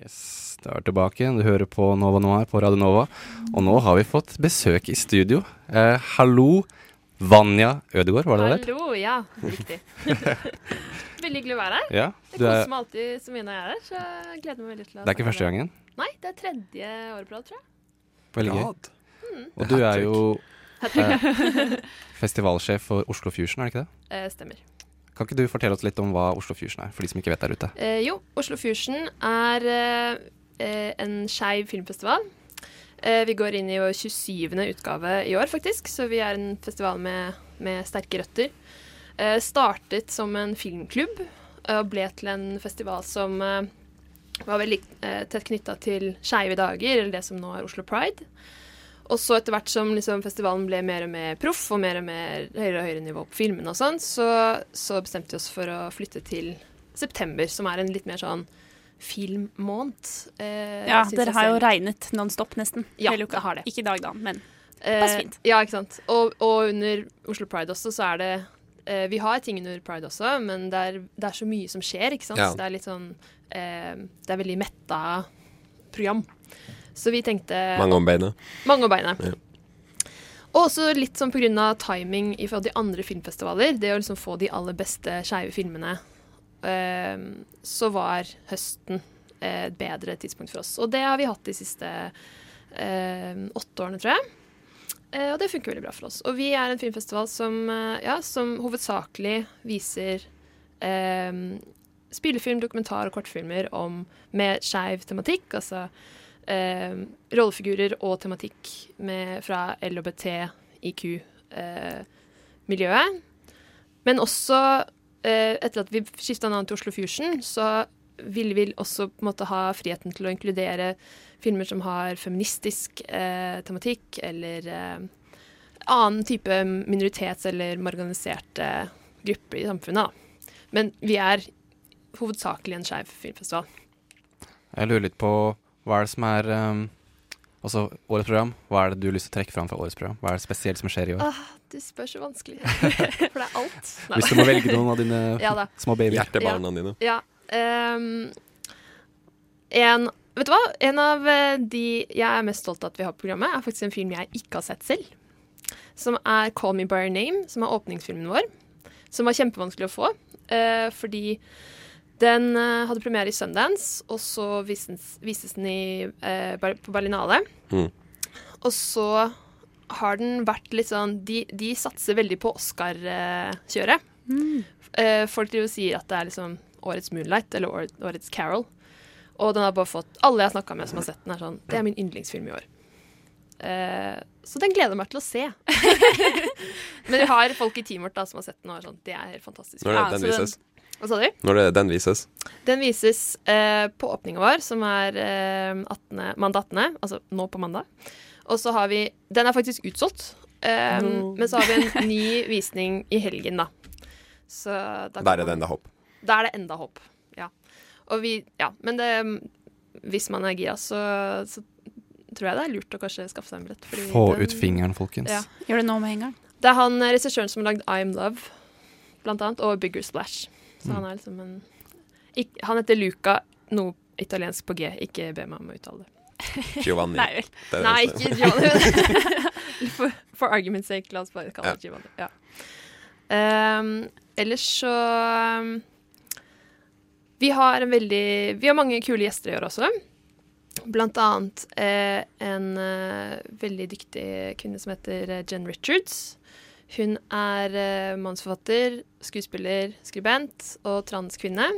Yes, da er vi tilbake. Du hører på Nova Noir på Radio Nova. Og nå har vi fått besøk i studio. Eh, hallo, Vanja Ødegaard, var det det? Hallo, ja. Riktig. veldig hyggelig å være her. Ja, Det er, koser meg alltid så mye når jeg er her, så jeg gleder meg veldig til å det er ikke første gangen? Nei, det er tredje året på rad, tror jeg. Veldig gøy. Mm. Og du er jo eh, festivalsjef for Oslo Fusion, er det ikke det? Eh, stemmer. Kan ikke du fortelle oss litt om hva Oslo Fusion er, for de som ikke vet der ute? Eh, jo, Oslo Fusion er eh, eh, en skeiv filmfestival. Eh, vi går inn i vår 27. utgave i år, faktisk, så vi er en festival med, med sterke røtter. Eh, startet som en filmklubb eh, og ble til en festival som var veldig tett knytta til Skeive dager, eller det som nå er Oslo Pride. Og så etter hvert som liksom, festivalen ble mer og mer proff og mer og mer høyere og høyere nivå på filmene og sånn, så, så bestemte vi oss for å flytte til september, som er en litt mer sånn filmmåned. Eh, Ja, dere har jo regnet nonstop nesten. Ja, hele uka. har det. Ikke i dag, da, men Eh, Pass fint. Ja, ikke sant. Og, og under Oslo Pride også, så er det eh, Vi har ting under Pride også, men det er, det er så mye som skjer, ikke sant. Ja. Så det er litt sånn eh, Det er veldig metta program. Så vi tenkte Mange om beinet. Mange om beinet. Ja. Og også litt sånn pga. timing i forhold til andre filmfestivaler. Det å liksom få de aller beste skeive filmene. eh, så var høsten eh, et bedre tidspunkt for oss. Og det har vi hatt de siste eh, åtte årene, tror jeg. Eh, og det funker veldig bra for oss. Og vi er en filmfestival som, eh, ja, som hovedsakelig viser eh, spillefilm, dokumentar og kortfilmer om, med skeiv tematikk. Altså eh, rollefigurer og tematikk med, fra LHBT-IQ-miljøet. Men også, eh, etter at vi skifta navn til Oslo Fusion, så ville vi også på ha friheten til å inkludere filmer som har feministisk eh, tematikk, eller eh, annen type minoritets- eller marginaliserte grupper i samfunnet. Men vi er hovedsakelig en skeiv filmfestival. Jeg lurer litt på hva er det som er um, også årets program. Hva er det du har lyst til å trekke fram fra årets program? Hva er det spesielt som skjer i år? Ah, du spør så vanskelig. For det er alt. Nei, Hvis du må velge noen av dine Ja små babyer. Hjertebarna dine. Ja. Um, en Vet du hva? En av eh, de jeg er mest stolt av at vi har på programmet, er faktisk en film jeg ikke har sett selv. Som er 'Call Me By Your Name', som er åpningsfilmen vår. Som var kjempevanskelig å få, uh, fordi den eh, hadde premiere i Sundance, og så vises, vises den i, eh, på Berlinale. Mm. Og så har den vært litt sånn De, de satser veldig på Oscar-kjøret. Eh, folk driver og sier at det er liksom årets Moonlight, eller år, årets Carol. Og den har bare fått Alle jeg har snakka med som har sett den, er sånn Det er min yndlingsfilm i år. Eh, så den gleder jeg meg til å se. Men vi har folk i teamet vårt da, som har sett den og er sånn Det er helt fantastisk. Når det, den så den- vises. Hva sa du? Når det, den vises. Den vises eh, på åpninga vår, som er eh, 18., mandag 18., altså nå på mandag. Og så har vi Den er faktisk utsolgt. Eh, No. Men så har vi en ny visning i helgen, da. Så da Der er det enda hopp. Da er det enda håp. Ja. Og vi Ja, men det Hvis man er gira, så, så tror jeg det er lurt å kanskje skaffe seg en billett. Få den- ut fingeren, folkens. Ja. gjør det nå med en gang. Det er han eh, regissøren som har lagd I'm Love, blant annet, og Bigger Splash. Så Mm. han er liksom en ikk- Han heter Luca, noe italiensk på G. Ikke be meg om å uttale det. Giovanni. Nei. Nei, ikke Giovanni. for, for argument's sake, la oss bare kalle Ja. det Giovanni. Ja. Um, ellers så um, Vi har en veldig Vi har mange kule gjester i år også. Blant annet eh, en eh, veldig dyktig kvinne som heter eh, Jen Richards. Hun er eh, mannsforfatter, skuespiller, skribent og transkvinne.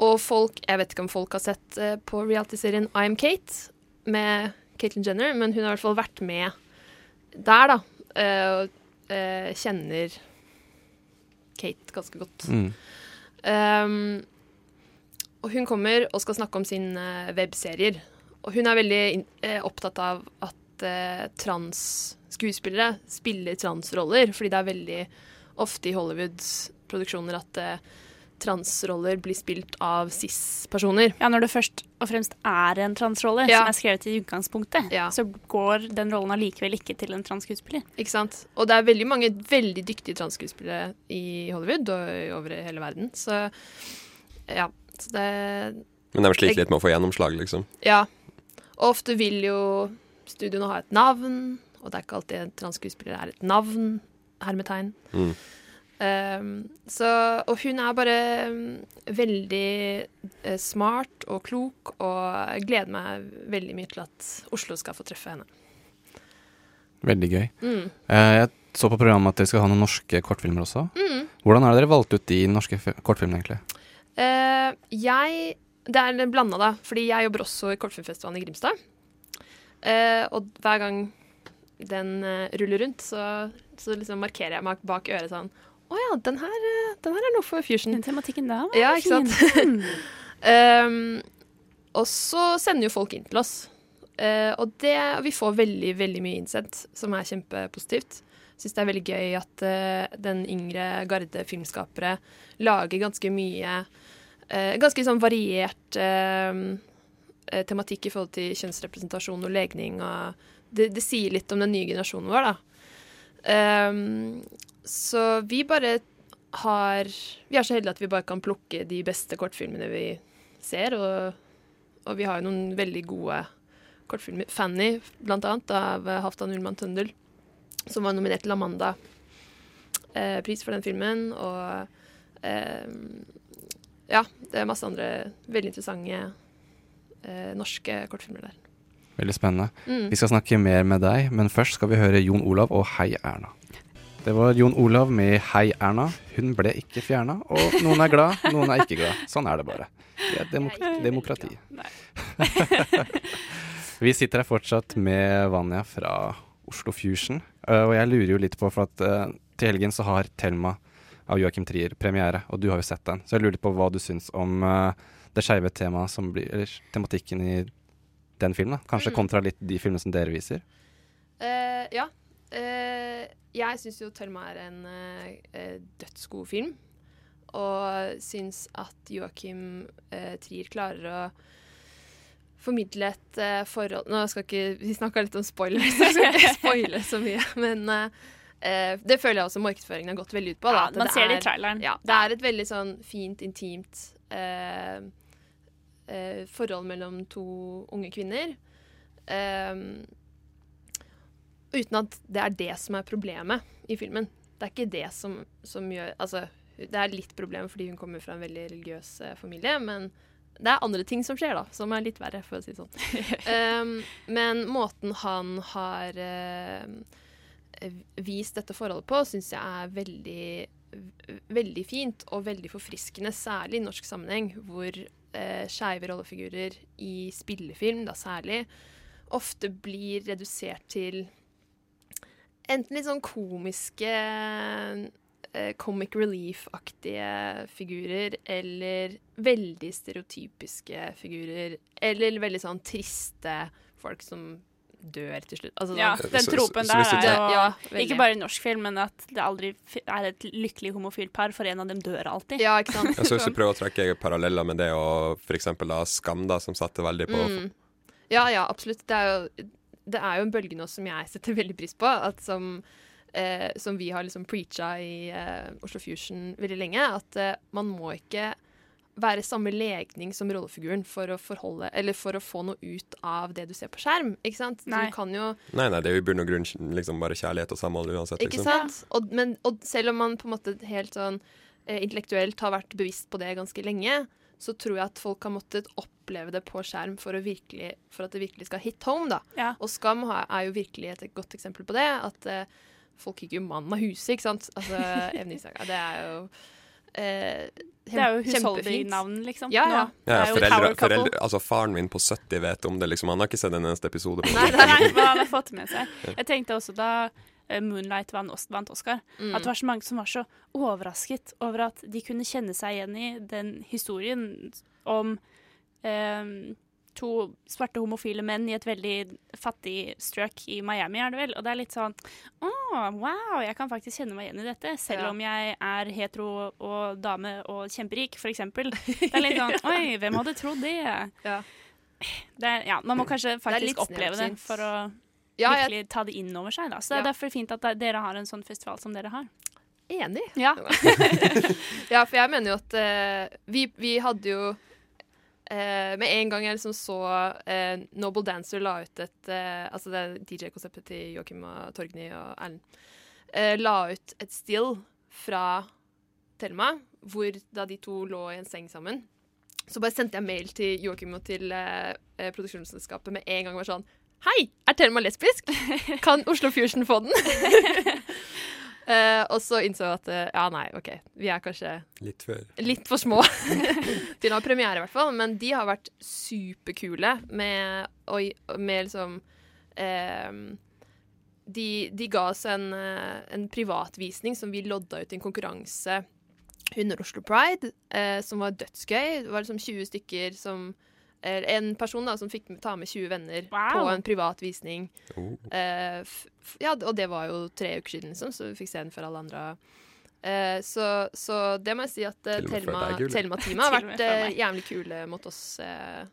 Og folk Jeg vet ikke om folk har sett eh, på realityserien am Kate med Caitlyn Jenner, men hun har i hvert fall vært med der, da. eh, og eh, kjenner Kate ganske godt. Mm. Um, og hun kommer og skal snakke om sine webserier. Og hun er veldig eh, opptatt av at eh, transskuespillere spiller transroller, fordi det er veldig ofte i Hollywoods produksjoner at uh, transroller blir spilt av cis-personer. Ja, Når det først og fremst er en transrolle Ja. som er skrevet i utgangspunktet, Ja. så går den rollen allikevel ikke til en transskuespiller. Ikke sant? Og det er veldig mange veldig dyktige transskuespillere i Hollywood og over hele verden. Så ja. Så det, Men de sliter litt med å få gjennomslag, liksom. Ja. Og ofte vil jo studioene ha et navn, og det er ikke alltid en transskuespiller er et navn. Hermetegn. Mm. Um, så, og hun er bare um, veldig uh, smart og klok, og jeg gleder meg veldig mye til at Oslo skal få treffe henne. Veldig gøy. Mm. Uh, jeg så på programmet at dere skal ha noen norske kortfilmer også. Mm. Hvordan er det dere valgte ut de norske fi- kortfilmene, egentlig? Uh, jeg Det er blanda, da. Fordi jeg jobber også i Kortfilmfestivalen i Grimstad. Eh, og hver gang den eh, ruller rundt, så, så liksom markerer jeg meg bak øret sånn Å ja, den her, eh, den her er noe for Fusion. Den tematikken der var Ja, ikke sant? Um, og så sender jo folk inn til oss. Uh, og det, vi får veldig veldig mye innsendt, som er kjempepositivt. Syns det er veldig gøy at uh, den yngre garde filmskapere lager ganske mye uh, Ganske sånn variert eh, eh, tematikk i forhold til kjønnsrepresentasjon og legning. Og det, det sier litt om den nye generasjonen vår, da. Um, så vi bare har Vi er så heldige at vi bare kan plukke de beste kortfilmene vi ser, og, og vi har jo noen veldig gode kortfilmer. 'Fanny', blant annet, av eh, Halvdan Ullmann Tøndel, som var nominert til Amanda-pris for den filmen. Og eh, ja, det er masse andre veldig interessante eh, norske kortfilmer der. Veldig spennende. Mm. Vi skal snakke mer med deg, men først skal vi høre Jon Olav og Hei Erna. Det var Jon Olav med Hei Erna. Hun ble ikke fjerna, og noen er glad, noen er ikke glad. Sånn er det bare. Det er demok demokrati. Vi sitter her fortsatt med Vanja fra Oslo Fusion, øh, og jeg lurer jo litt på, for at øh, til helgen så har Thelma av Joakim Trier premiere, og du har jo sett den. Så jeg lurer litt på hva du syns om øh, det skeive temaet som blir, eller tematikken i den filmen, da. Kanskje Mm. kontra litt de filmene som dere viser. Uh, ja. Uh, jeg syns jo 'Thelma' er en eh, dødsgod film. Og syns at Joakim eh, Trier klarer å formidle et forhold Nå skal ikke Vi snakka litt om spoilers, så jeg skal ikke spoile så mye. Men det føler jeg også markedsføringen har gått veldig ut på. Da, Ja, man ser det i traileren. ja, det er et veldig sånn fint, intimt eh, forhold mellom to unge kvinner. Eh, uten at det er det som er problemet i filmen. Det er ikke det som, som gjør Altså, det er litt problem fordi hun kommer fra en veldig religiøs eh, familie, men det er andre ting som skjer, da, som er litt verre, for å si det sånn. um, men måten han har uh, vist dette forholdet på, syns jeg er veldig, veldig fint og veldig forfriskende, særlig i norsk sammenheng, hvor eh, skeive rollefigurer i spillefilm, da særlig, ofte blir redusert til enten litt sånn komiske eh, comic relief-aktige figurer, eller veldig stereotypiske figurer, eller veldig sånn triste folk som dør til slutt. Altså, Ja, sånn, den Så- tropen så der er jo ja. Ikke bare i norsk film, men at det aldri er et lykkelig homofilt par, for en av dem dør alltid. Ja, ikke sant? Jeg syns vi prøver å trekke paralleller med det og f.eks. Skam, da, som satte veldig på Mm. Ja, ja, absolutt. Det er, jo, det er jo en bølge nå som jeg setter veldig pris på. At som, eh, som vi har liksom preacha i eh, Oslo Fusion veldig lenge. At eh, man må ikke være samme legning som rollefiguren for å forholde Eller for å få noe ut av det du ser på skjerm. Ikke sant? Nei. Du kan jo Nei, nei, det er jo i bunn og grunn liksom bare kjærlighet og samhold uansett. Ikke Liksom. sant? Og, men, og selv om man på en måte helt sånn eh, intellektuelt har vært bevisst på det ganske lenge, så tror jeg at folk har måttet oppleve det på skjerm for, å virkelig, for at det virkelig skal hit home. da. Ja. Og Skam er jo virkelig et godt eksempel på det. At eh, folk gikk jo mannen av huset, ikke sant. Altså, Even Isaga, det er jo eh, Det er jo husholdningnavn, liksom. Ja, ja. Ja, foreldre, foreldre, altså Faren min på 70 vet om det. liksom Han har ikke sett en eneste episode. på Nei, det. Nei, han fått med seg. Jeg tenkte også da eh, Moonlight vant, vant Oscar, Mm. at det var så mange som var så overrasket over at de kunne kjenne seg igjen i den historien om eh, to svarte homofile menn i et veldig fattig strøk i Miami, er det vel. Og det er litt sånn Å, wow, jeg kan faktisk kjenne meg igjen i dette, selv Ja. om jeg er hetero og dame og kjemperik, for eksempel. Det er litt sånn Oi, hvem hadde trodd det? Ja. Det, ja, man må kanskje faktisk faktisk oppleve det for å Ja, jeg virkelig ta det inn over seg. Da. Så det er derfor fint at dere har en sånn festival som dere har. enig. Ja. Ja, for jeg mener jo at uh, vi, vi hadde jo eh, Med en gang jeg liksom så eh, Noble Dancer la ut et eh, Altså det DJ-konseptet til Joakim og Torgny og Erlend. Eh, la ut et still fra Thelma, hvor da de to lå i en seng sammen. Så bare sendte jeg mail til Joakim og til eh, eh, produksjonsselskapet med en gang. var sånn Hei, er Thelma lesbisk? Kan Oslo Fusion få den? Eh, og så innså jeg at eh, ja, nei, OK, vi er kanskje Litt for, litt for små til å ha premiere, i hvert fall. Men de har vært superkule med, oi, med liksom eh, de, de ga oss en, en privatvisning som vi lodda ut i en konkurranse under Oslo Pride, uh, som var dødsgøy. Det var liksom 20 stykker som En person da som fikk ta med 20 venner Wow. på en privat visning. Oh. Eh, ja, og det var jo tre uker siden, liksom, så vi fikk se den før alle andre. Eh, så, så det må jeg si at eh, før Thelma-. Thelma-teamet har vært eh, jævlig kule mot oss. Eh,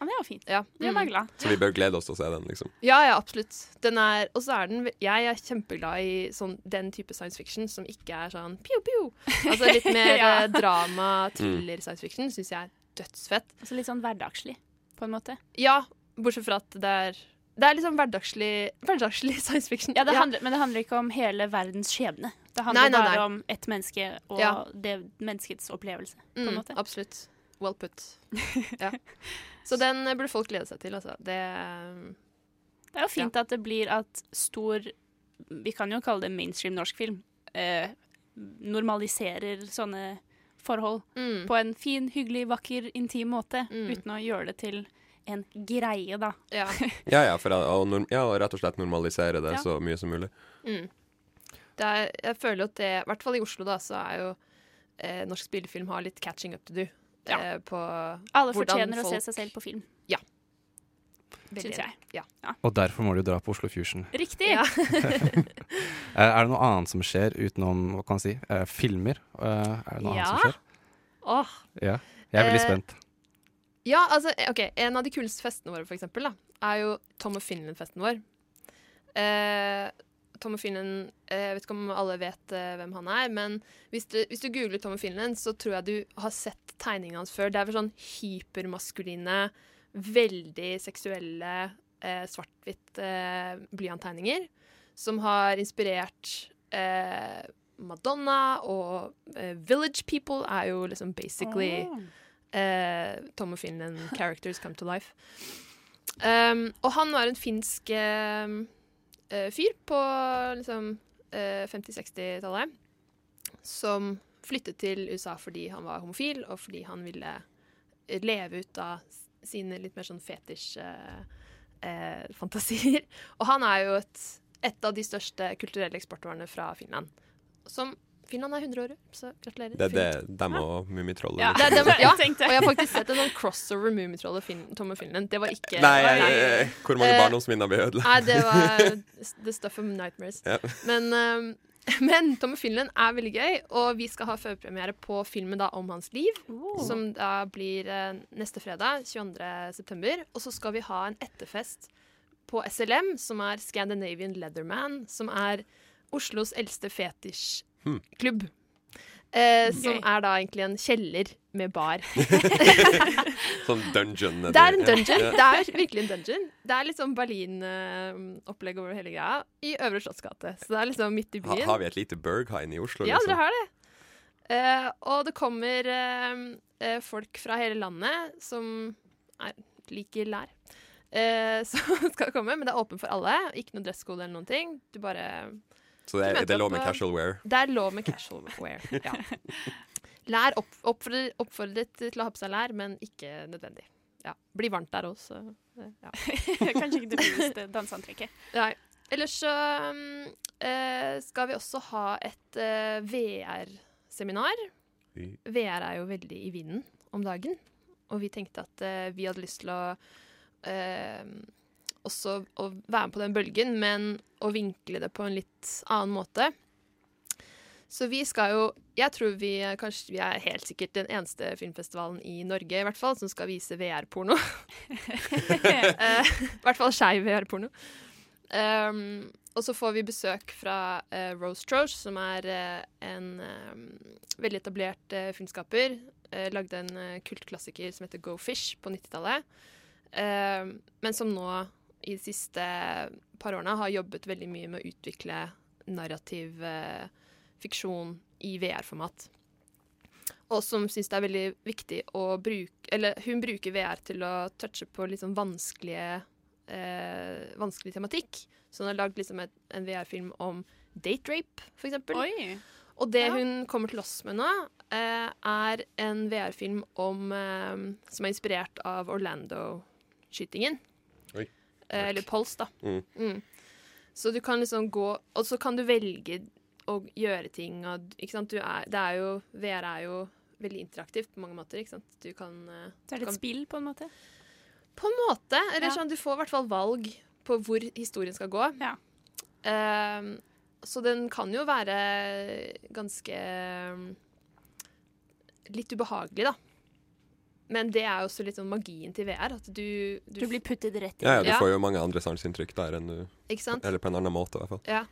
Ja, det var fint. ja. Det meg Mm. glad. Så vi bør glede oss til å se den, liksom. ja, ja, absolutt. Den er, og så er den Jeg er kjempeglad i sånn, den type science fiction som ikke er sånn pio, pio. Altså litt mer Ja. eh, drama, thriller science fiction syns jeg er dødsfett. Altså litt sånn hverdagslig, på en måte. Ja, bortsett fra at det er Det er liksom hverdagslig, hverdagslig science fiction. Ja, det handler, Men det handler ikke om hele verdens skjebne. Det handler Nei, nei, nei. bare om ett menneske og Ja. det menneskets opplevelse. på en Mm, måte. absolutt. Well put. Ja. Så den eh, burde folk glede seg til, altså. Det Det er jo fint at det blir at stor Vi kan jo kalle det mainstream norsk film. Eh, normaliserer sånne forhold mm, på en fin, hyggelig, vakker, intim måte. Mm. Uten å gjøre det til en greie, da. Ja. Ja, ja, for norm ja, og rett og slett normalisere det Ja. så mye som mulig. Mm. Det er, jeg føler at det, i hvert fall i Oslo, da, så er jo eh, norsk spillefilm har litt catching up to do. Ja. Eh, på Alle fortjener fortjener å se seg selv på film, veldig- syns jeg. Og derfor må du dra på Oslo Fusion. Riktig! Ja. Eh, er det noe annet som skjer utenom hva kan man si, eh, filmer? Eh, er det noe Ja. annet som skjer? Åh. Ja. Jeg er veldig spent. Ja, altså, ok, En av de kuleste festene våre for eksempel, da, er jo Tom og Finland-festen vår. Eh, Tom og Finland eh, Jeg vet ikke om alle vet eh, hvem han er, men hvis du, hvis du googler Tom og Finland, så tror jeg du har sett tegningene hans før. Det er vel sånn hypermaskuline, veldig seksuelle, eh, svart-hvitt eh, blyanttegninger som har inspirert eh, Madonna og eh, Village People er jo liksom basically oh. eh, Tom og Finland characters come to life. Um, og han var en finsk eh, fyr på liksom eh, 50-60-tallet som flyttet til USA fordi han var homofil, og fordi han ville leve ut av sine litt mer sånn fetisj-fantasier. og han er jo et, et av de største kulturelle eksportvarene fra Finland. Som Finland er 100 år, så gratulerer. Det er det dem og Mummitrollet Ja. Det er dem- ja. Og jeg har faktisk sett en sånn crossover Mummitrollet og Fin Tom og Finland. Det var ikke Nei, nei, eh, hvor mange Eh, barndomsminner vi ødelagt? nei, det var the stuff of nightmares. Ja. Men, um, men Tom og Finland er veldig gøy, og vi skal ha førpremiere på filmen da om hans liv. Oh. Som da blir eh, neste fredag, 22. september. Og så skal vi ha en etterfest på SLM, som er Scandinavian Leatherman, som er Oslos eldste fetisjklubb. Eh, som er da egentlig en kjeller med bar. Sånn dungeon. Det er en dungeon. Det er virkelig en dungeon. Det er liksom Berlin-opplegg over hele greia i Øvre Slottsgate. Så det er liksom midt i Ha, byen. har vi et lite Berghain i Oslo? Ja, liksom? dere har det. Eh, og det kommer eh, eh, folk fra hele landet som er, liker lær. Eh, som skal komme, men det er åpent for alle. Ikke noe dresskode eller noen ting. Du bare Så det er, det er lov med casual wear? Det er lov med casual wear. Ja. Lær opp, oppfordret, oppfordret til å ha på seg lær, men ikke nødvendig. Ja. Blir varmt der også. så, Ja. Kanskje ikke det fineste danseantrekket. Nei. Ellers så um, eh, skal vi også ha et eh, VR-seminar. VR er jo veldig i vinden om dagen, og vi tenkte at eh, vi hadde lyst til å eh, også å være med på den bølgen, men å vinkle det på en litt annen måte. Så vi skal jo Jeg tror vi kanskje vi er helt sikkert den eneste filmfestivalen i Norge i hvert fall som skal vise VR-porno. Eh, I hvert fall skeiv VR-porno. Um, og så får vi besøk fra uh, Rose Troche, som er uh, en um, veldig etablert uh, filmskaper. lagde en kultklassiker som heter Go Fish på 90-tallet. Eh, men som nå, i de siste par årene, har jobbet veldig mye med å utvikle narrativ eh, fiksjon i VR-format. Og som syns det er veldig viktig å bruke Eller hun bruker VR til å touche på litt sånn vanskelige eh, vanskelig tematikk. Så hun har lagd liksom et, en VR-film om date rape, eksempel. Og det Ja. hun kommer til oss med nå, eh, er en VR-film om eh, som er inspirert av Orlando-skytingen. Eh, eller pols, da. Mm. Mm. Så du kan liksom gå Og så kan du velge å gjøre ting og Ikke sant. Du er, det er jo VR er jo veldig interaktivt på mange måter, ikke sant. Du kan eh, Så er det kan- spill, på en måte? På en måte. Eller Ja. sånn, du får i hvert fall valg på hvor historien skal gå. Ja. Um, så den kan jo være ganske ehm, litt ubehagelig, da. Men det er jo også litt sånn magien til VR. At du, du, Du blir puttet rett i Ja, ja, du Ja. får jo mange andre sanseinntrykk der enn du Ikke sant? Eller på en annen måte, i hvert fall. Ja.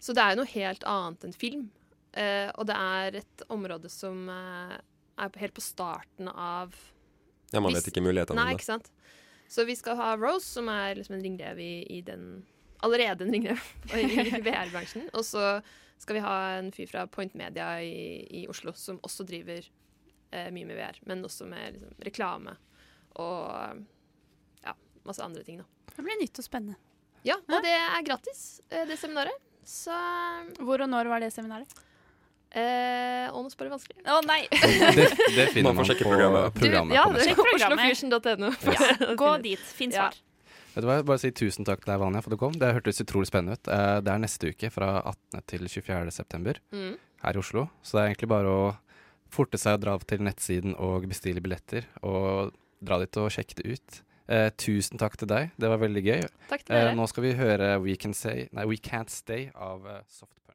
Så det er jo noe helt annet enn film. Eh, og det er et område som eh, er helt på starten av Ja, man Hvis- vet ikke mulighetene Nei, ikke sant. Så vi skal ha Rose, som er liksom en ringrev i, i den Allerede en ringrev i VR-bransjen. Og så skal vi ha en fyr fra Point Media i, i Oslo som også driver eh, mye med VR, men også med liksom, reklame og ja, masse andre ting, da. Det blir nytt og spennende. Ja, og Ja. det er gratis, eh, det seminaret. Så Hvor og når var det seminaret? eh, Og nå spør du vanskelig. Å nei! Det, det finner Man man på programmet. programmet. ja, på det Sjekk programmet. Gå dit. Finn Ja. svar. Vet du hva, Bare si tusen takk til deg, Vanja, for at du kom. Det hørtes utrolig spennende ut. Eh, Det er neste uke, fra 18. til 24. september, Mm. her i Oslo. Så det er egentlig bare å forte seg å dra til nettsiden og bestille billetter. Og dra dit og sjekke det ut. Eh, tusen takk til deg, det var veldig gøy. Takk til Eh, dere. nå skal vi høre We, Can Say, nei, We Can't Stay av uh, Soft Punk.